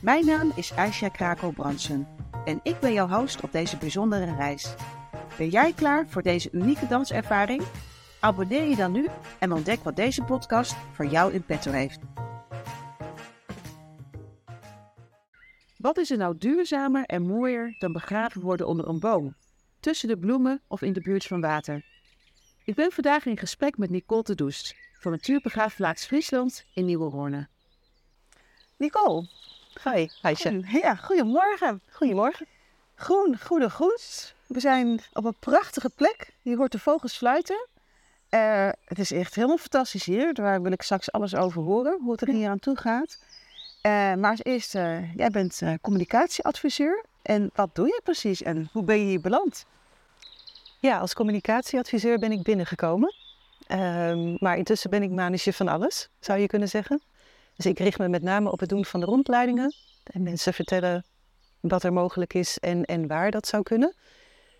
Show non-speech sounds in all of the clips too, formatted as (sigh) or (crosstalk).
Mijn naam is Aisha Krakel-Bransen en ik ben jouw host op deze bijzondere reis. Ben jij klaar voor deze unieke danservaring? Abonneer je dan nu en ontdek wat deze podcast voor jou in petto heeft. Wat is er nou duurzamer en mooier dan begraven worden onder een boom, tussen de bloemen of in de buurt van water? Ik ben vandaag in gesprek met Nicole de Doest van Natuurbegraafplaats Friesland in Nieuwe Nicole, Hoi, Heisje. Ja, goedemorgen. Goedemorgen. Groen, goede groes. We zijn op een prachtige plek. Je hoort de vogels fluiten. Uh, het is echt helemaal fantastisch hier. Daar wil ik straks alles over horen, hoe het er hier aan toe gaat. Uh, maar als eerste, uh, jij bent communicatieadviseur. En wat doe je precies en hoe ben je hier beland? Ja, als communicatieadviseur ben ik binnengekomen. Ehm, maar intussen ben ik manager van alles, zou je kunnen zeggen. Dus ik richt me met name op het doen van de rondleidingen. En mensen vertellen wat er mogelijk is en, en waar dat zou kunnen.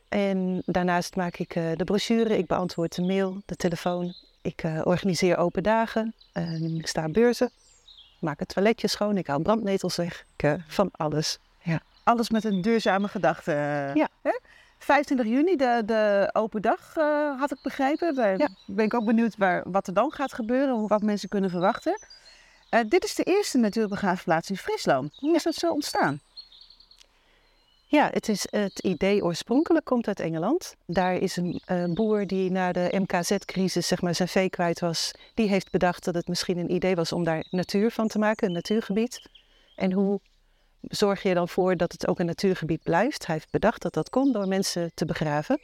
En daarnaast maak ik uh, de brochure, ik beantwoord de mail, de telefoon. Ik uh, organiseer open dagen, uh, ik sta beurzen, maak het toiletje schoon, ik haal brandnetels weg. Ik, eh, van alles. Ja. Alles met een duurzame gedachte. Ja. Hè? 25 juni, de, de open dag, had ik begrepen. Daar Ja. ben ik ook benieuwd waar, wat er dan gaat gebeuren, wat mensen kunnen verwachten. Eh, dit is de eerste natuurbegraafplaats in Friesland. Hoe is dat zo ontstaan? Ja, het, is, het idee oorspronkelijk komt uit Engeland. Daar is een boer die na de MKZ-crisis zeg maar, zijn vee kwijt was. Die heeft bedacht dat het misschien een idee was om daar natuur van te maken, een natuurgebied. En hoe zorg je dan voor dat het ook een natuurgebied blijft? Hij heeft bedacht dat dat kon door mensen te begraven.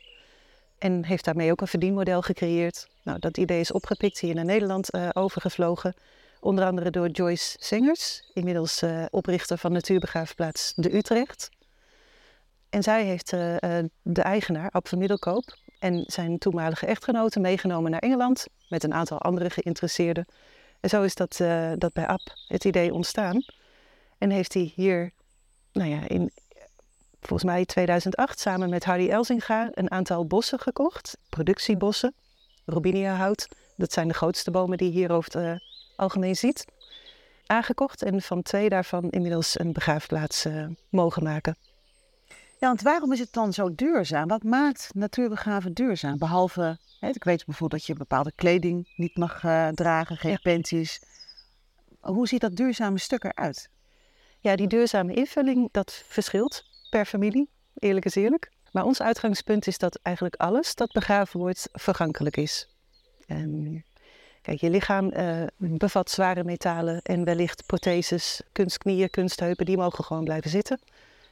En heeft daarmee ook een verdienmodel gecreëerd. Nou, dat idee is opgepikt, hier naar Nederland eh, overgevlogen. Onder andere door Joyce Sengers, inmiddels eh, oprichter van natuurbegraafplaats De Utrecht. En zij heeft eh, eh, de eigenaar, Ab van Middelkoop, en zijn toenmalige echtgenote meegenomen naar Engeland met een aantal andere geïnteresseerden. En zo is dat, dat bij Ab het idee ontstaan. En heeft hij hier, nou ja, in volgens mij 2008 samen met Harry Elzinga een aantal bossen gekocht. Productiebossen, Robinia-hout. Dat zijn de grootste bomen die hier over het algemeen ziet. Aangekocht en van twee daarvan inmiddels een begraafplaats eh, mogen maken. Ja, want waarom is het dan zo duurzaam? Wat maakt natuurbegraven duurzaam? Behalve, hè, ik weet bijvoorbeeld dat je bepaalde kleding niet mag eh, dragen, geen Ja. Hoe ziet dat duurzame stuk eruit? Ja, die duurzame invulling, dat verschilt per familie, eerlijk is eerlijk. Maar ons uitgangspunt is dat eigenlijk alles dat begraven wordt vergankelijk is. En kijk, je lichaam eh, bevat zware metalen en wellicht protheses, kunstknieën, kunstheupen, die mogen gewoon blijven zitten.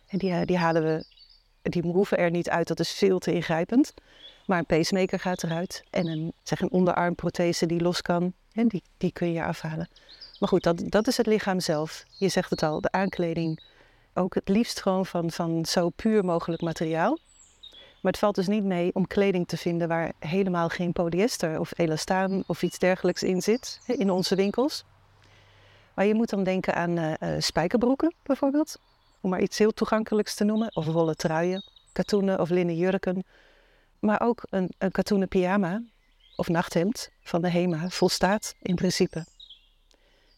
En die, eh, die halen we, die hoeven er niet uit, dat is veel te ingrijpend. Maar een pacemaker gaat eruit en een, zeg een onderarmprothese die los kan, en die, die kun je afhalen. Maar goed, dat, dat is het lichaam zelf. Je zegt het al, de aankleding. Ook het liefst gewoon van, van zo puur mogelijk materiaal. Maar het valt dus niet mee om kleding te vinden waar helemaal geen polyester of elastaan of iets dergelijks in zit in onze winkels. Maar je moet dan denken aan eh, eh, spijkerbroeken bijvoorbeeld, om maar iets heel toegankelijks te noemen. Of wollen truien, katoenen of linnen jurken. Maar ook een, een katoenen pyjama of nachthemd van de HEMA volstaat in principe.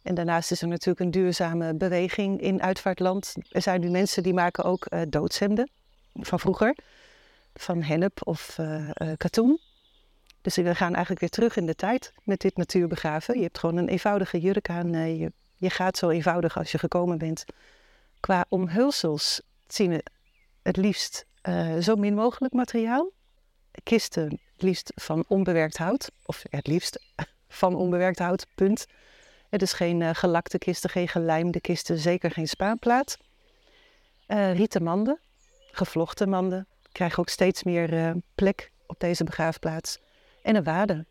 En daarnaast is er natuurlijk een duurzame beweging in uitvaartland. Er zijn nu mensen die maken ook eh doodshemden van vroeger. Van hennep of eh, eh, katoen. Dus we gaan eigenlijk weer terug in de tijd met dit natuurbegraven. Je hebt gewoon een eenvoudige jurk aan. eh, je, je gaat zo eenvoudig als je gekomen bent. Qua omhulsels zien we het liefst zo min mogelijk materiaal. Kisten het liefst van onbewerkt hout. Of het liefst (laughs) van onbewerkt hout, punt. Het is geen gelakte kisten, geen gelijmde kisten, zeker geen spaanplaat. Eh rieten manden, gevlochten manden, krijgen ook steeds meer eh, plek op deze begraafplaats. En een wade,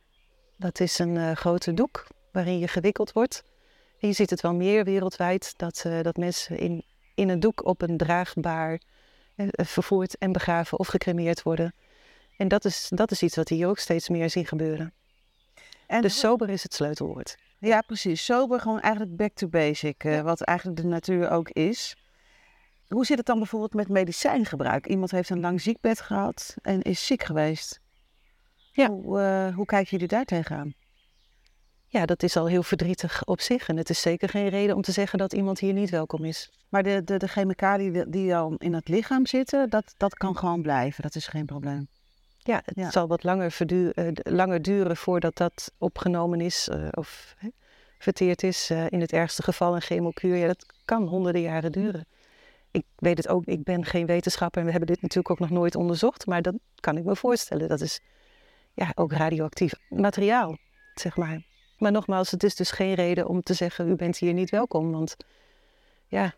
dat is een eh, grote doek waarin je gewikkeld wordt. En je ziet het wel meer wereldwijd, dat, eh, dat mensen in in een doek op een draagbaar vervoerd en begraven of gecremeerd worden. En dat is, dat is iets wat hier ook steeds meer zien gebeuren. En dus sober is het sleutelwoord. Ja, precies. Sober, gewoon eigenlijk back to basic, wat eigenlijk de natuur ook is. Hoe zit het dan bijvoorbeeld met medicijngebruik? Iemand heeft een lang ziekbed gehad en is ziek geweest. Ja. Hoe, uh, hoe kijken jullie daar tegenaan? Ja, dat is al heel verdrietig op zich. En het is zeker geen reden om te zeggen dat iemand hier niet welkom is. Maar de, de, de chemicaliën die dan in het lichaam zitten, dat, dat kan gewoon blijven. Dat is geen probleem. Ja, het zal wat langer, verduur, uh, langer duren voordat dat opgenomen is uh, of hè, verteerd is. Uh, in het ergste geval een chemokuur. Ja, dat kan honderden jaren duren. Ik weet het ook, ik ben geen wetenschapper en we hebben dit natuurlijk ook nog nooit onderzocht. Maar dat kan ik me voorstellen. Dat is ja, ook radioactief materiaal, zeg maar. Maar nogmaals, het is dus geen reden om te zeggen, u bent hier niet welkom. Want ja.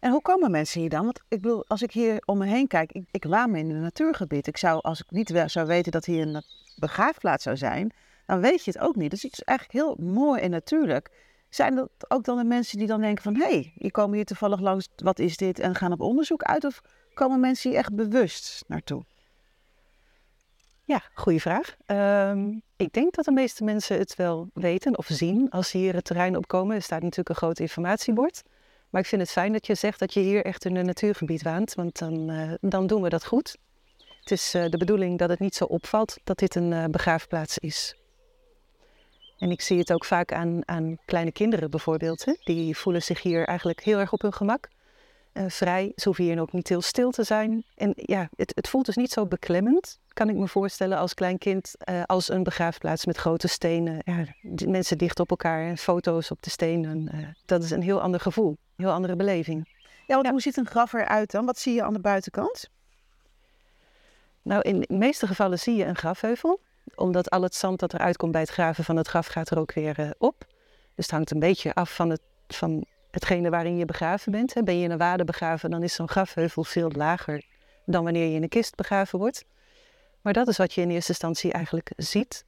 En hoe komen mensen hier dan? Want ik bedoel, als ik hier om me heen kijk, ik, ik waan me in een natuurgebied. Ik zou, als ik niet zou weten dat hier een begraafplaats zou zijn, dan weet je het ook niet. Dus het is eigenlijk heel mooi en natuurlijk. Zijn dat ook dan de mensen die dan denken van, hé, hey, die komen hier toevallig langs, wat is dit? En gaan op onderzoek uit? Of komen mensen hier echt bewust naartoe? Ja, goede vraag. Ehm, ik denk dat de meeste mensen het wel weten of zien als ze hier het terrein opkomen. Er staat natuurlijk een groot informatiebord. Maar ik vind het fijn dat je zegt dat je hier echt in een natuurgebied waant, want dan, uh, dan doen we dat goed. Het is uh, de bedoeling dat het niet zo opvalt dat dit een uh, begraafplaats is. En ik zie het ook vaak aan, aan kleine kinderen bijvoorbeeld. Hè? Die voelen zich hier eigenlijk heel erg op hun gemak. vrij, ze hoeven hier ook niet heel stil te zijn. En ja, het, het voelt dus niet zo beklemmend kan ik me voorstellen als klein kind uh, als een begraafplaats met grote stenen. Ja, mensen dicht op elkaar en foto's op de stenen. Uh, dat is een heel ander gevoel, een heel andere beleving. Ja, want hoe ziet een graf eruit dan? Wat zie je aan de buitenkant? Nou, in de meeste gevallen zie je een grafheuvel. Omdat al het zand dat eruit komt bij het graven van het graf gaat er ook weer uh, op. Dus het hangt een beetje af van, het, van hetgene waarin je begraven bent. Ben je in een wade begraven, dan is zo'n grafheuvel veel lager dan wanneer je in een kist begraven wordt. Maar dat is wat je in eerste instantie eigenlijk ziet.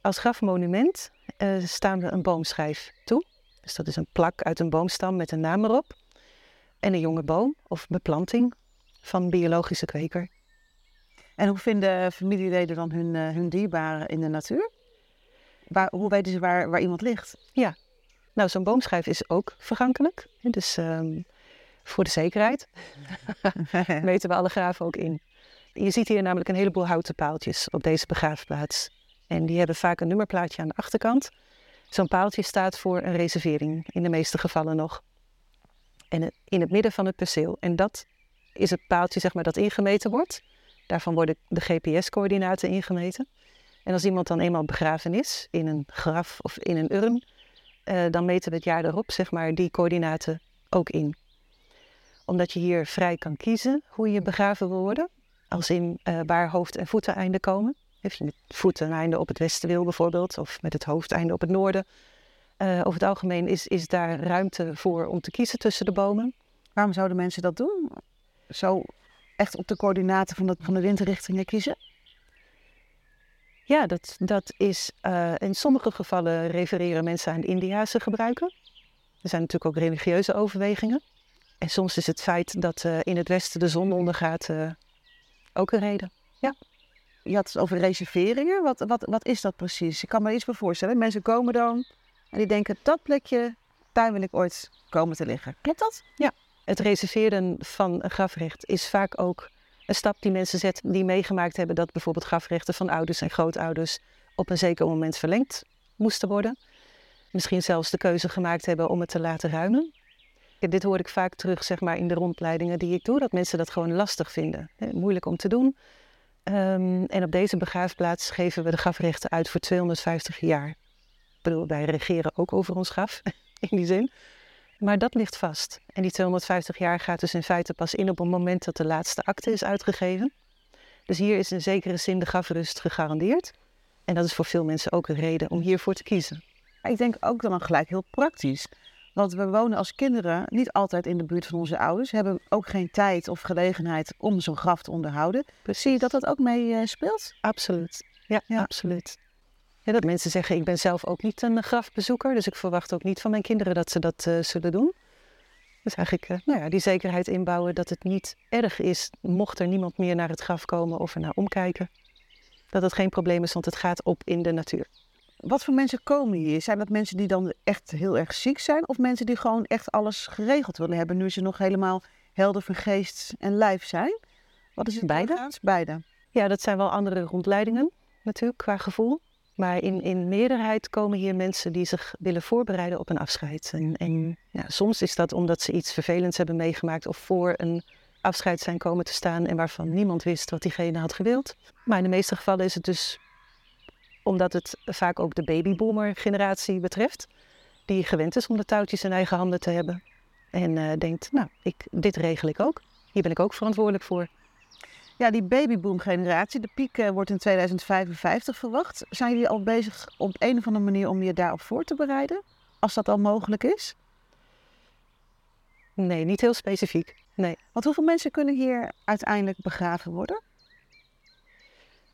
Als grafmonument uh, staan we een boomschijf toe. Dus dat is een plak uit een boomstam met een naam erop. En een jonge boom of beplanting van biologische kweker. En hoe vinden familieleden dan hun, uh, hun dierbaren in de natuur? Waar, hoe weten ze waar, waar iemand ligt? Ja, nou zo'n boomschijf is ook vergankelijk. Dus um, voor de zekerheid (laughs) meten we alle graven ook in. Je ziet hier namelijk een heleboel houten paaltjes op deze begraafplaats. En die hebben vaak een nummerplaatje aan de achterkant. Zo'n paaltje staat voor een reservering, in de meeste gevallen nog. En in het midden van het perceel. En dat is het paaltje zeg maar, dat ingemeten wordt. Daarvan worden de GPS-coördinaten ingemeten. En als iemand dan eenmaal begraven is, in een graf of in een urn, eh, dan meten we het jaar erop zeg maar, die coördinaten ook in. Omdat je hier vrij kan kiezen hoe je begraven wil worden, als in uh, waar hoofd- en voeteneinden komen. Als je met voeteneinden op het westen wil bijvoorbeeld, of met het hoofdeinde op het noorden. Uh, over het algemeen is, is daar ruimte voor om te kiezen tussen de bomen. Waarom zouden mensen dat doen? Zo echt op de coördinaten van de, van de kiezen? Ja, dat, dat is uh, in sommige gevallen refereren mensen aan Indiase gebruiken. Er zijn natuurlijk ook religieuze overwegingen. En soms is het feit dat uh, in het westen de zon ondergaat uh, ook een reden. Ja. Je had het over reserveringen. Wat, wat, is dat precies? Ik kan me iets voor voorstellen. Mensen komen dan en die denken: dat plekje, daar wil ik ooit komen te liggen. Klopt dat? Ja. Het reserveren van een grafrecht is vaak ook een stap die mensen zetten die meegemaakt hebben dat bijvoorbeeld grafrechten van ouders en grootouders op een zeker moment verlengd moesten worden. Misschien zelfs de keuze gemaakt hebben om het te laten ruimen. Dit hoor ik vaak terug zeg maar, in de rondleidingen die ik doe, dat mensen dat gewoon lastig vinden. Moeilijk om te doen. Um, en op deze begraafplaats geven we de grafrechten uit voor 250 jaar. Ik bedoel, wij regeren ook over ons graf, (laughs) in die zin. Maar dat ligt vast. En die 250 jaar gaat dus in feite pas in op het moment dat de laatste akte is uitgegeven. Dus hier is in zekere zin de grafrust gegarandeerd. En dat is voor veel mensen ook een reden om hiervoor te kiezen. Ik denk ook dan gelijk heel praktisch. Want we wonen als kinderen niet altijd in de buurt van onze ouders. Hebben ook geen tijd of gelegenheid om zo'n graf te onderhouden. Zie je dat dat ook mee uh, speelt? Absoluut. Ja, ja. absoluut. Ja, dat mensen zeggen, ik ben zelf ook niet een grafbezoeker. Dus ik verwacht ook niet van mijn kinderen dat ze dat uh, zullen doen. Dus eigenlijk uh, nou ja, die zekerheid inbouwen dat het niet erg is, mocht er niemand meer naar het graf komen of er naar omkijken. Dat het geen probleem is, want het gaat op in de natuur. Wat voor mensen komen hier? Zijn dat mensen die dan echt heel erg ziek zijn? Of mensen die gewoon echt alles geregeld willen hebben nu ze nog helemaal helder van geest en lijf zijn? Wat is het? Beide. Beide. Ja, dat zijn wel andere rondleidingen natuurlijk qua gevoel. Maar in, in meerderheid komen hier mensen die zich willen voorbereiden op een afscheid. En, en ja, soms is dat omdat ze iets vervelends hebben meegemaakt of voor een afscheid zijn komen te staan en waarvan niemand wist wat diegene had gewild. Maar in de meeste gevallen is het dus omdat het vaak ook de babyboomer generatie betreft, die gewend is om de touwtjes in eigen handen te hebben. En uh, denkt, nou, ik, dit regel ik ook. Hier ben ik ook verantwoordelijk voor. Ja, die babyboom-generatie, de piek uh, wordt in 2055 verwacht. Zijn jullie al bezig op een of andere manier om je daarop voor te bereiden? Als dat al mogelijk is? Nee, niet heel specifiek. Nee. Want hoeveel mensen kunnen hier uiteindelijk begraven worden?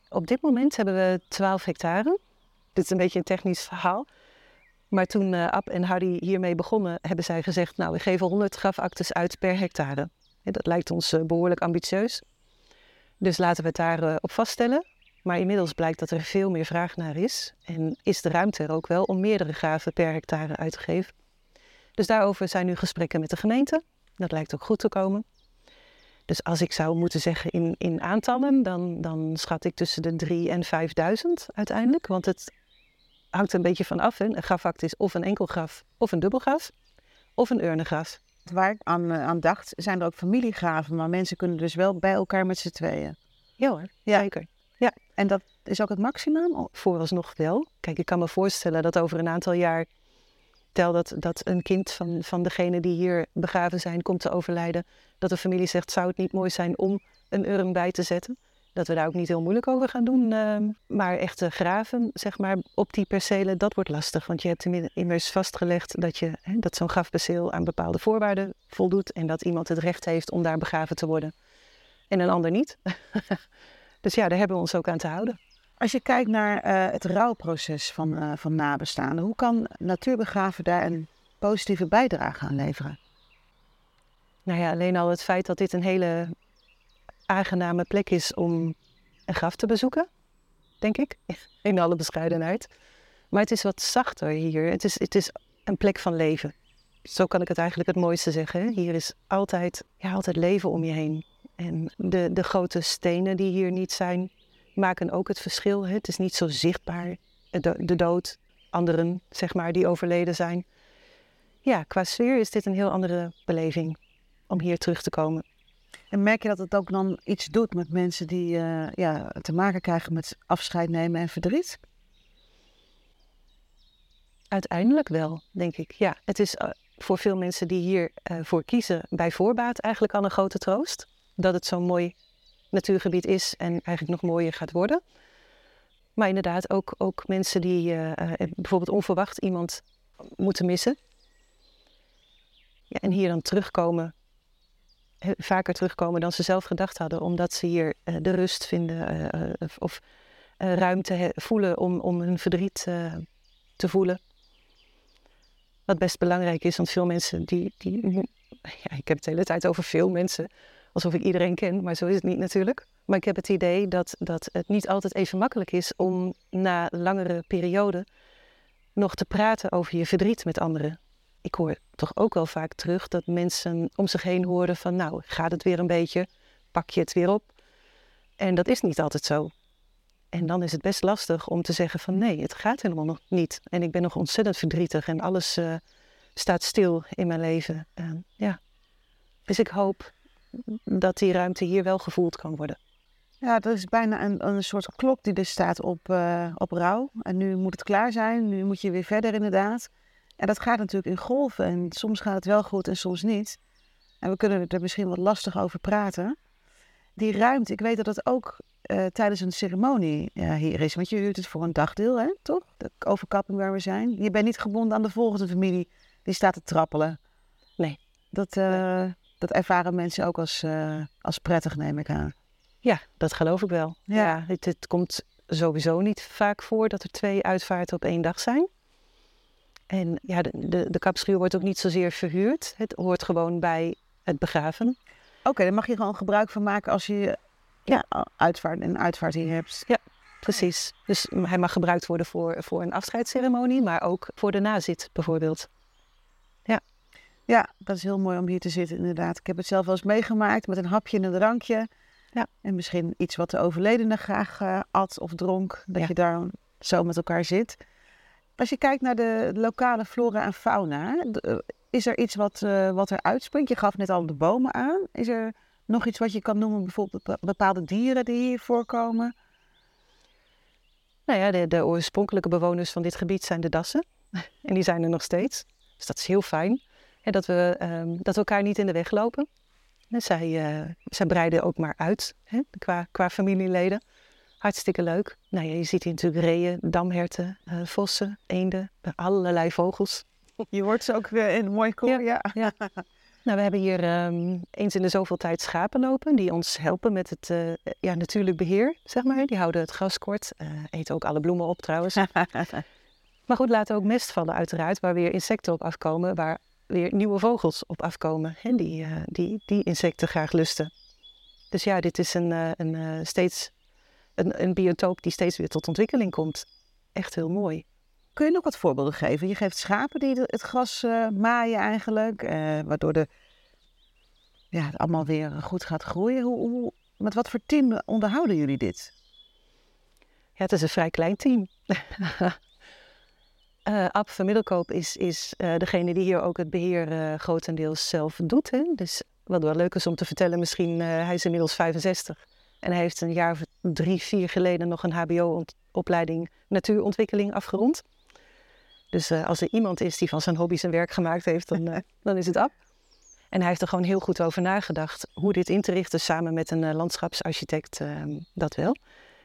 Op dit moment hebben we 12 hectare. Dit is een beetje een technisch verhaal. Maar toen uh, Ab en Harry hiermee begonnen, hebben zij gezegd: Nou, we geven 100 grafactes uit per hectare. Dat lijkt ons uh, behoorlijk ambitieus. Dus laten we het daarop uh, op vaststellen. Maar inmiddels blijkt dat er veel meer vraag naar is. En is de ruimte er ook wel om meerdere graven per hectare uit te geven. Dus daarover zijn nu gesprekken met de gemeente. Dat lijkt ook goed te komen. Dus als ik zou moeten zeggen in, in aantallen, dan, dan schat ik tussen de 3 en 5000 uiteindelijk. Want het hangt een beetje van af. Hè. Een grafact is of een enkel graf of een dubbelgraf of een urnengraf. Waar ik aan, eh, aan dacht, zijn er ook familiegraven, maar mensen kunnen dus wel bij elkaar met z'n tweeën. Ja hoor, ja. zeker. Ja. En dat is ook het maximum? Vooralsnog wel. Kijk, ik kan me voorstellen dat over een aantal jaar Stel dat, dat een kind van, van degene die hier begraven zijn komt te overlijden. Dat de familie zegt, zou het niet mooi zijn om een urn bij te zetten? Dat we daar ook niet heel moeilijk over gaan doen. Uh, maar echte graven, zeg maar, op die percelen, dat wordt lastig. Want je hebt immers vastgelegd dat, je, dat zo'n grafperceel aan bepaalde voorwaarden voldoet. En dat iemand het recht heeft om daar begraven te worden. En een ander niet. (laughs) dus ja, daar hebben we ons ook aan te houden. Als je kijkt naar uh, het rouwproces van, uh, van nabestaanden, hoe kan natuurbegraven daar een positieve bijdrage aan leveren? Nou ja, alleen al het feit dat dit een hele aangename plek is om een graf te bezoeken, denk ik, (laughs) in alle bescheidenheid. Maar het is wat zachter hier. Het is, het is een plek van leven. Zo kan ik het eigenlijk het mooiste zeggen. Hier is altijd, ja, altijd leven om je heen. En de, de grote stenen die hier niet zijn, maken ook het verschil. Het is niet zo zichtbaar, de, dood, anderen zeg maar, die overleden zijn. Ja, qua sfeer is dit een heel andere beleving om hier terug te komen. En merk je dat het ook dan iets doet met mensen die uh, ja, te maken krijgen met afscheid nemen en verdriet? Uiteindelijk wel, denk ik. Ja, het is uh, voor veel mensen die hier uh, voor kiezen bij voorbaat eigenlijk al een grote troost. Dat het zo'n mooi natuurgebied is en eigenlijk nog mooier gaat worden. Maar inderdaad ook, ook mensen die bijvoorbeeld onverwacht iemand moeten missen. Ja, en hier dan terugkomen, vaker terugkomen dan ze zelf gedacht hadden, omdat ze hier uh, de rust vinden uh, of ruimte voelen om, om hun verdriet te voelen. Wat best belangrijk is, want veel mensen die, die (laughs) ja, ik heb het de hele tijd over veel mensen, alsof ik iedereen ken, maar zo is het niet natuurlijk. Maar ik heb het idee dat, dat het niet altijd even makkelijk is om na langere perioden nog te praten over je verdriet met anderen. Ik hoor toch ook wel vaak terug dat mensen om zich heen horen van nou, gaat het weer een beetje, pak je het weer op. En dat is niet altijd zo. En dan is het best lastig om te zeggen van nee, het gaat helemaal nog niet. En ik ben nog ontzettend verdrietig en alles uh, staat stil in mijn leven. Ja. Dus ik hoop dat die ruimte hier wel gevoeld kan worden. Ja, dat is bijna een, een soort klok die er staat op, uh, op rouw. En nu moet het klaar zijn, nu moet je weer verder inderdaad. En dat gaat natuurlijk in golven. En soms gaat het wel goed en soms niet. En we kunnen er misschien wat lastig over praten. Die ruimte, ik weet dat het ook uh, tijdens een ceremonie uh, hier is. Want je huurt het voor een dagdeel, hè, toch? De overkapping waar we zijn. Je bent niet gebonden aan de volgende familie die staat te trappelen. Nee. Dat, uh, nee dat ervaren mensen ook als, als prettig, neem ik aan. Ja, dat geloof ik wel. Ja. ja het, het, komt sowieso niet vaak voor dat er twee uitvaarten op één dag zijn. En ja, de, de, de kapschuur wordt ook niet zozeer verhuurd. Het hoort gewoon bij het begraven. Oké, daar mag je gewoon gebruik van maken als je ja, uitvaart en uitvaart hier hebt. Ja, precies. Dus hij mag gebruikt worden voor, voor een afscheidsceremonie, maar ook voor de nazit bijvoorbeeld. Ja. Ja, dat is heel mooi om hier te zitten inderdaad. Ik heb het zelf wel eens meegemaakt met een hapje en een drankje. Ja. En misschien iets wat de overledene graag uh, at of dronk. Dat je daar zo met elkaar zit. Als je kijkt naar de lokale flora en fauna, eh, is er iets wat, uh, wat er uitspringt? Je gaf net al de bomen aan. Is er nog iets wat je kan noemen, bijvoorbeeld bepaalde dieren die hier voorkomen? Nou ja, de, de oorspronkelijke bewoners van dit gebied zijn de dassen. (laughs) en die zijn er nog steeds. Dus dat is heel fijn. Dat, we, um, dat elkaar niet in de weg lopen. En zij, uh, zij breiden ook maar uit hè, qua, qua familieleden. Hartstikke leuk. Nou ja, je ziet hier natuurlijk reeën, damherten, uh, vossen, eenden, allerlei vogels. (laughs) Je hoort ze ook weer in mooi koor, ja. ja. (laughs) Nou, we hebben hier um, eens in de zoveel tijd schapen lopen die ons helpen met het uh, ja, natuurlijk beheer, zeg maar. Die houden het gras kort, uh, eten ook alle bloemen op trouwens. (laughs) maar goed, laten ook mest vallen uiteraard, waar weer insecten op afkomen, waar weer nieuwe vogels op afkomen. En die, uh, die, die insecten graag lusten. Dus ja, dit is een, een, steeds, een, een biotoop die steeds weer tot ontwikkeling komt. Echt heel mooi. Kun je nog wat voorbeelden geven? Je geeft schapen die het gras uh, maaien eigenlijk, uh, waardoor de, ja, het allemaal weer goed gaat groeien. Hoe, hoe, met wat voor team onderhouden jullie dit? Ja, het is een vrij klein team. uh, (laughs) Ab van Middelkoop is, is degene die hier ook het beheer grotendeels zelf doet. Hè? Dus wat wel leuk is om te vertellen, misschien, hij is inmiddels 65. En hij heeft een jaar of drie, vier geleden nog een hbo-opleiding natuurontwikkeling afgerond. Dus uh, als er iemand is die van zijn hobby zijn werk gemaakt heeft, dan, uh, (laughs) dan is het Ab. En hij heeft er gewoon heel goed over nagedacht hoe dit in te richten samen met een uh, landschapsarchitect, ehm, dat wel.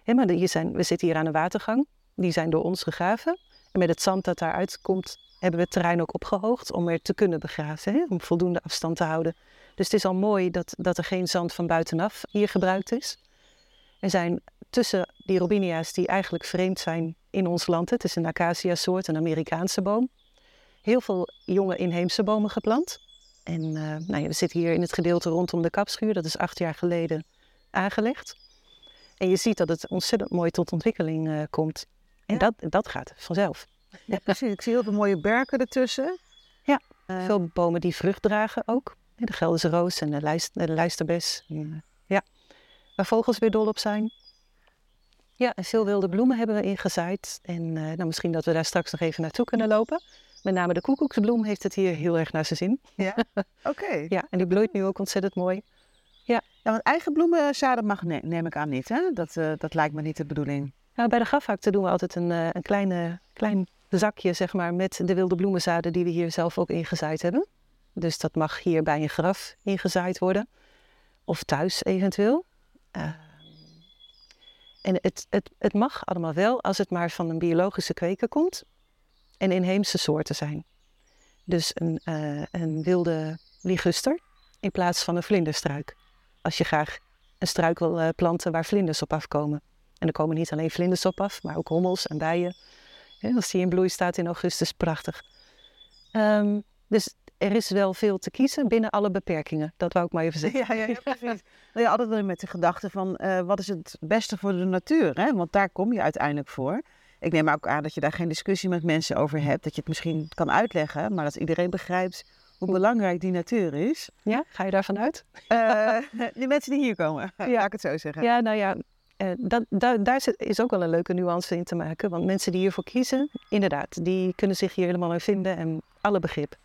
Ja, maar hier zijn, we zitten hier aan een watergang, die zijn door ons gegraven. En met het zand dat daaruit komt, hebben we het terrein ook opgehoogd om er te kunnen begraven, hè, om voldoende afstand te houden. Dus het is al mooi dat, dat er geen zand van buitenaf hier gebruikt is. Er zijn tussen die robinia's die eigenlijk vreemd zijn in ons land. Het is een acacia-soort, een Amerikaanse boom. Heel veel jonge inheemse bomen geplant. En uh, nou ja, we zitten hier in het gedeelte rondom de kapschuur. Dat is acht jaar geleden aangelegd. En je ziet dat het ontzettend mooi tot ontwikkeling uh, komt. En ja. dat, dat gaat vanzelf. Ja, precies. Ik zie heel veel mooie berken ertussen. Ja, uh, veel bomen die vrucht dragen ook. De Gelderse roos en de, lijst, de lijsterbes. Ja, waar vogels weer dol op zijn. Ja, en veel wilde bloemen hebben we ingezaaid. En uh, nou, misschien dat we daar straks nog even naartoe kunnen lopen. Met name de koekoeksbloem heeft het hier heel erg naar zijn zin. Ja, (laughs) oké. ja, en die bloeit nu ook ontzettend mooi. Ja, ja want eigen bloemenzaden mag ne neem ik aan niet, hè? Dat, uh, dat lijkt me niet de bedoeling. Nou, bij de grafakte doen we altijd een, uh, een kleine, klein zakje, zeg maar, met de wilde bloemenzaden die we hier zelf ook ingezaaid hebben. Dus dat mag hier bij een graf ingezaaid worden. Of thuis eventueel. Uh, en het, het, het mag allemaal wel als het maar van een biologische kweker komt en inheemse soorten zijn. Dus een, uh, een wilde liguster in plaats van een vlinderstruik. Als je graag een struik wil uh, planten waar vlinders op afkomen. En er komen niet alleen vlinders op af, maar ook hommels en bijen. Als die in bloei staat in augustus, prachtig. Um, dus er is wel veel te kiezen binnen alle beperkingen. Dat wou ik maar even zeggen. Ja, ja, ja precies. (laughs) nou ja, altijd met de gedachte van uh, wat is het beste voor de natuur? Hè? Want daar kom je uiteindelijk voor. Ik neem ook aan dat je daar geen discussie met mensen over hebt. Dat je het misschien kan uitleggen, maar dat iedereen begrijpt hoe belangrijk die natuur is. Ja, ga je daarvan uit? (laughs) Uh, die mensen die hier komen, ja. laat ik het zo zeggen. Ja, nou ja, uh, dat, daar, daar is ook wel een leuke nuance in te maken. Want mensen die hiervoor kiezen, inderdaad, die kunnen zich hier helemaal in vinden en alle begrip.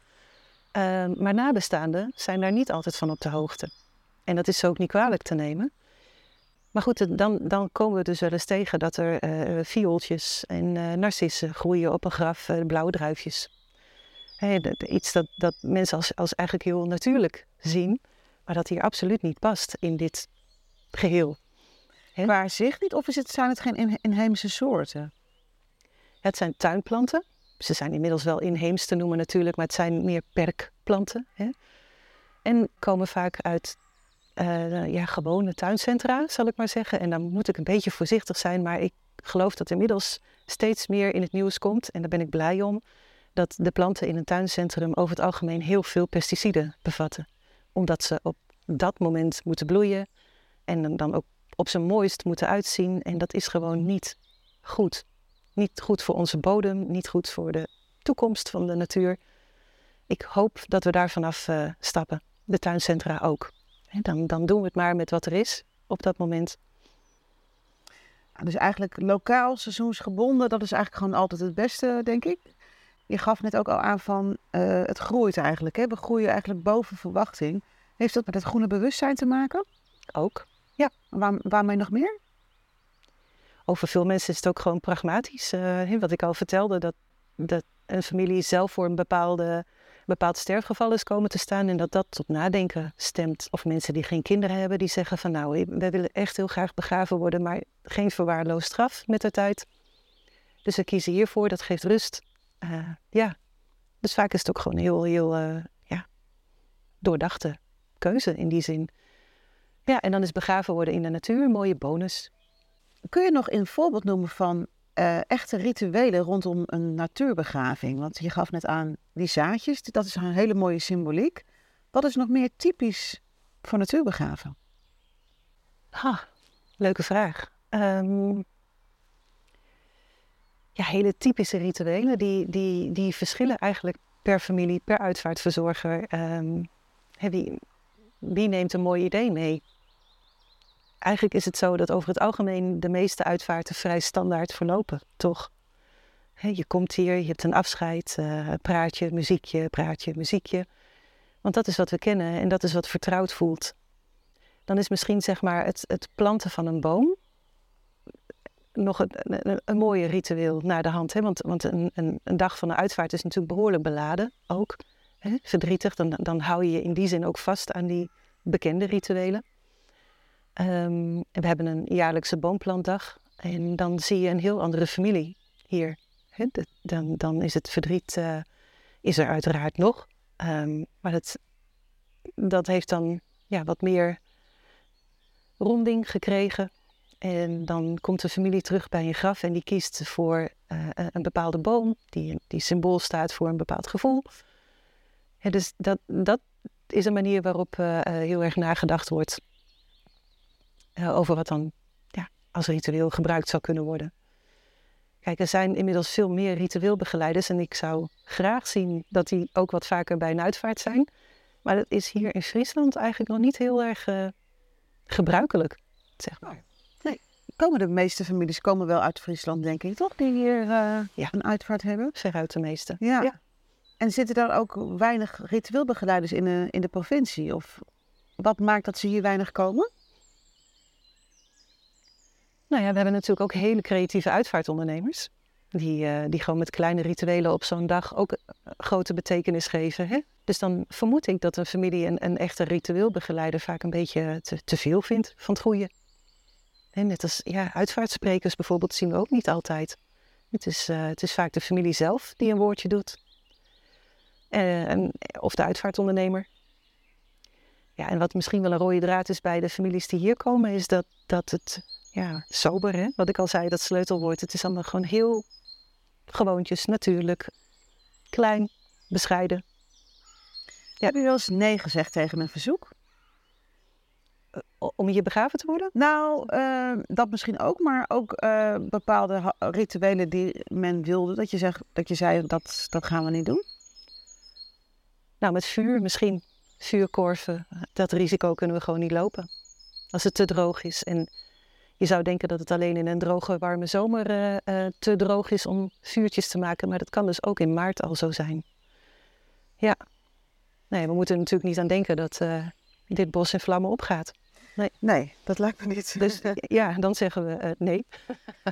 Uh, maar nabestaanden zijn daar niet altijd van op de hoogte. En dat is ook niet kwalijk te nemen. Maar goed, dan, dan komen we dus wel eens tegen dat er uh, viooltjes en uh, narcissen groeien op een graf, uh, blauwe druifjes. Hey, dat, iets dat, dat mensen als, als eigenlijk heel natuurlijk zien, maar dat hier absoluut niet past in dit geheel. Waar zich niet? Of is het, zijn het geen inheemse soorten? Het zijn tuinplanten ze zijn inmiddels wel inheems te noemen natuurlijk, maar het zijn meer perkplanten. Hè? En komen vaak uit uh, ja, gewone tuincentra, zal ik maar zeggen. En dan moet ik een beetje voorzichtig zijn, maar ik geloof dat inmiddels steeds meer in het nieuws komt. En daar ben ik blij om. dat de planten in een tuincentrum over het algemeen heel veel pesticiden bevatten. Omdat ze op dat moment moeten bloeien en dan ook op zijn mooist moeten uitzien. En dat is gewoon niet goed. Niet goed voor onze bodem, niet goed voor de toekomst van de natuur. Ik hoop dat we daar vanaf uh, stappen. De tuincentra ook. dan, dan doen we het maar met wat er is op dat moment. Dus eigenlijk lokaal, seizoensgebonden, dat is eigenlijk gewoon altijd het beste, denk ik. Je gaf net ook al aan van uh, het groeit eigenlijk. Hè? We groeien eigenlijk boven verwachting. Heeft dat met het groene bewustzijn te maken? Ook, ja. Waar, waarmee nog meer? Over veel mensen is het ook gewoon pragmatisch. Uh, wat ik al vertelde, dat, dat een familie zelf voor een bepaalde, bepaald sterfgeval is komen te staan en dat dat tot nadenken stemt. Of mensen die geen kinderen hebben, die zeggen van nou, wij willen echt heel graag begraven worden, maar geen verwaarloosd straf met de tijd. Dus we kiezen hiervoor, dat geeft rust. Uh, ja, dus vaak is het ook gewoon heel, heel ja, doordachte keuze in die zin. Ja, en dan is begraven worden in de natuur een mooie bonus. Kun je nog een voorbeeld noemen van uh, echte rituelen rondom een natuurbegraving? Want je gaf net aan die zaadjes, dat is een hele mooie symboliek. Wat is nog meer typisch voor natuurbegraven? Ha, leuke vraag. Um, ja, hele typische rituelen, die, die, die verschillen eigenlijk per familie, per uitvaartverzorger. Wie, wie neemt een mooi idee mee? Eigenlijk is het zo dat over het algemeen de meeste uitvaarten vrij standaard verlopen, toch? je komt hier, je hebt een afscheid, uh, praatje, muziekje, praatje, muziekje. Want dat is wat we kennen en dat is wat vertrouwd voelt. Dan is misschien zeg maar het, het planten van een boom nog een, een, een mooie ritueel naar de hand. Hè? Want, want een, een, een, dag van de uitvaart is natuurlijk behoorlijk beladen ook. Hè? Verdrietig, dan, dan hou je je in die zin ook vast aan die bekende rituelen. Um, we hebben een jaarlijkse boomplantdag. En dan zie je een heel andere familie hier. Dan, dan is het verdriet uh, is er uiteraard nog. Um, maar het, dat heeft dan ja, wat meer ronding gekregen. En dan komt de familie terug bij een graf en die kiest voor uh, een bepaalde boom, die, die symbool staat voor een bepaald gevoel. Dus dat, dat is een manier waarop uh, heel erg nagedacht wordt over wat dan ja, als ritueel gebruikt zou kunnen worden. Kijk, er zijn inmiddels veel meer ritueelbegeleiders en ik zou graag zien dat die ook wat vaker bij een uitvaart zijn. Maar dat is hier in Friesland eigenlijk nog niet heel erg gebruikelijk, zeg maar komen de meeste families komen wel uit Friesland, denk ik, toch? Die hier uh, ja. een uitvaart hebben. Veruit de meeste. Ja. ja. En zitten daar ook weinig ritueelbegeleiders in de, in de provincie? Of wat maakt dat ze hier weinig komen? Nou ja, we hebben natuurlijk ook hele creatieve uitvaartondernemers. Die, uh, die gewoon met kleine rituelen op zo'n dag ook uh, grote betekenis geven. Hè? Dus dan vermoed ik dat een familie een, een echte ritueelbegeleider vaak een beetje te, veel vindt van het goede net als ja, uitvaartsprekers bijvoorbeeld zien we ook niet altijd. Het is, uh, het is vaak de familie zelf die een woordje doet. En, of de uitvaartondernemer. Ja, en wat misschien wel een rode draad is bij de families die hier komen, is dat, dat het ja, sober, hè? wat ik al zei, dat sleutelwoord. Het is allemaal gewoon heel gewoontjes, natuurlijk, klein, bescheiden. Ja. Heb je wel eens nee gezegd tegen een verzoek? om hier begraven te worden? Nou, uh, dat misschien ook, maar ook uh, bepaalde rituelen die men wilde. Dat je, zegt, dat je zei, dat, dat gaan we niet doen. Nou, met vuur misschien. Vuurkorven, dat risico kunnen we gewoon niet lopen. Als het te droog is. En je zou denken dat het alleen in een droge, warme zomer uh, te droog is om vuurtjes te maken. Maar dat kan dus ook in maart al zo zijn. Ja. Nee, we moeten er natuurlijk niet aan denken dat dit bos in vlammen opgaat. Nee. nee, dat lijkt me niet. Dus (laughs) ja, dan zeggen we nee.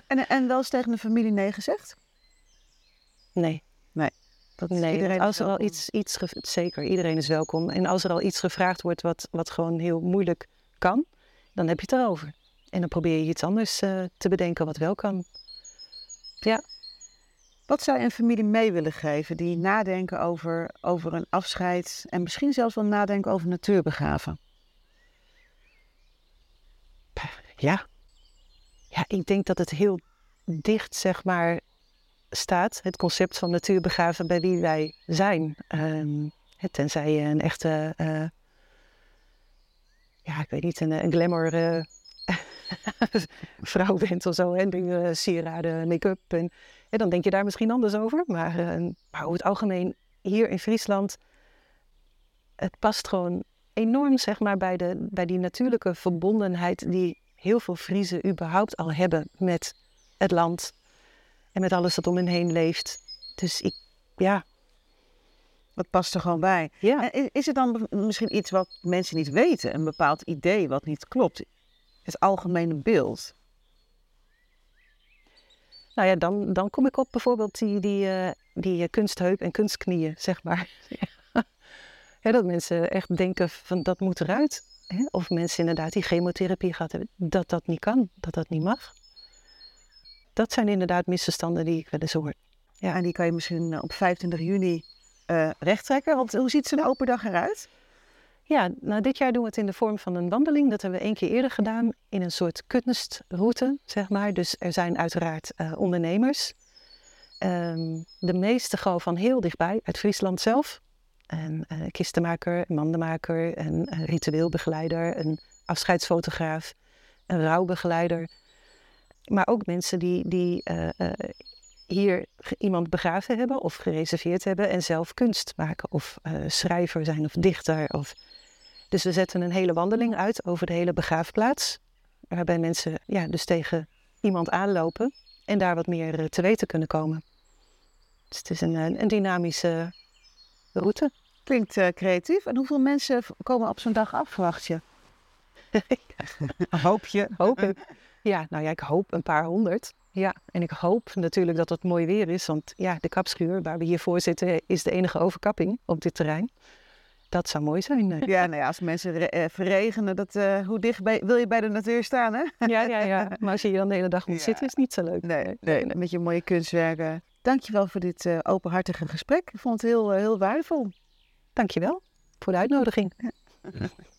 en, en wel eens tegen de familie nee gezegd? Nee. Nee. Dat nee, als er al iets, iets, zeker, iedereen is welkom. En als er al iets gevraagd wordt wat, wat gewoon heel moeilijk kan, dan heb je het erover. En dan probeer je iets anders uh, te bedenken wat wel kan. Ja. Wat zou je een familie mee willen geven die nadenken over, over een afscheid en misschien zelfs wel nadenken over natuurbegraven? Ja. Ja, ik denk dat het heel dicht, zeg maar, staat het concept van natuurbegraven bij wie wij zijn. Um, tenzij je een echte, uh, ja, ik weet niet, een, een glamour uh, (laughs) vrouw bent of zo. En uh, sieraden, make-up. En, en, dan denk je daar misschien anders over. Maar, maar over het algemeen, hier in Friesland, het past gewoon enorm zeg maar, bij, de, bij die natuurlijke verbondenheid die heel veel Friesen überhaupt al hebben met het land en met alles dat om hen heen leeft. Dus ik, ja. Dat past er gewoon bij. Ja. Is het dan misschien iets wat mensen niet weten, een bepaald idee wat niet klopt? Het algemene beeld? Nou ja, dan, dan kom ik op bijvoorbeeld die, die, uh, die kunstheup en kunstknieën, zeg maar. (laughs) dat mensen echt denken van dat moet eruit. Hè? Of mensen inderdaad die chemotherapie gehad hebben, dat dat niet kan, dat dat niet mag. Dat zijn inderdaad misverstanden die ik wel eens hoor. Ja, en die kan je misschien eh, op 25 juni uh, rechttrekken. Want hoe ziet zo'n open dag eruit? Ja, nou dit jaar doen we het in de vorm van een wandeling. Dat hebben we één keer eerder gedaan in een soort kunstroute, zeg maar. Dus er zijn uiteraard uh, ondernemers. Um, de meeste gewoon van heel dichtbij, uit Friesland zelf. En uh, kistenmaker, mandenmaker, een ritueelbegeleider, een afscheidsfotograaf, een rouwbegeleider. Maar ook mensen die, die hier iemand begraven hebben of gereserveerd hebben en zelf kunst maken. Of schrijver zijn of dichter. Of... Dus we zetten een hele wandeling uit over de hele begraafplaats. Waarbij mensen ja, dus tegen iemand aanlopen en daar wat meer te weten kunnen komen. Dus het is een, een dynamische route. Klinkt creatief. En hoeveel mensen komen op zo'n dag af, verwacht je? (laughs) Hoop je? Hoop ik. Ja, nou ja, ik hoop een paar honderd. Ja, en ik hoop natuurlijk dat het mooi weer is, want ja, de kapschuur waar we hier voor zitten is de enige overkapping op dit terrein. Dat zou mooi zijn. Eh. (laughs) Ja, nou ja, als mensen eh, verregenen, dat, uh, hoe dicht wil je bij de natuur staan, hè? (laughs) Ja, ja, ja. Maar als je hier dan de hele dag moet zitten, is het niet zo leuk. Nee, nee, met je mooie kunstwerken. Dankjewel voor dit uh, openhartige gesprek. Ik vond het heel, heel waardevol. Dankjewel voor de uitnodiging. (laughs)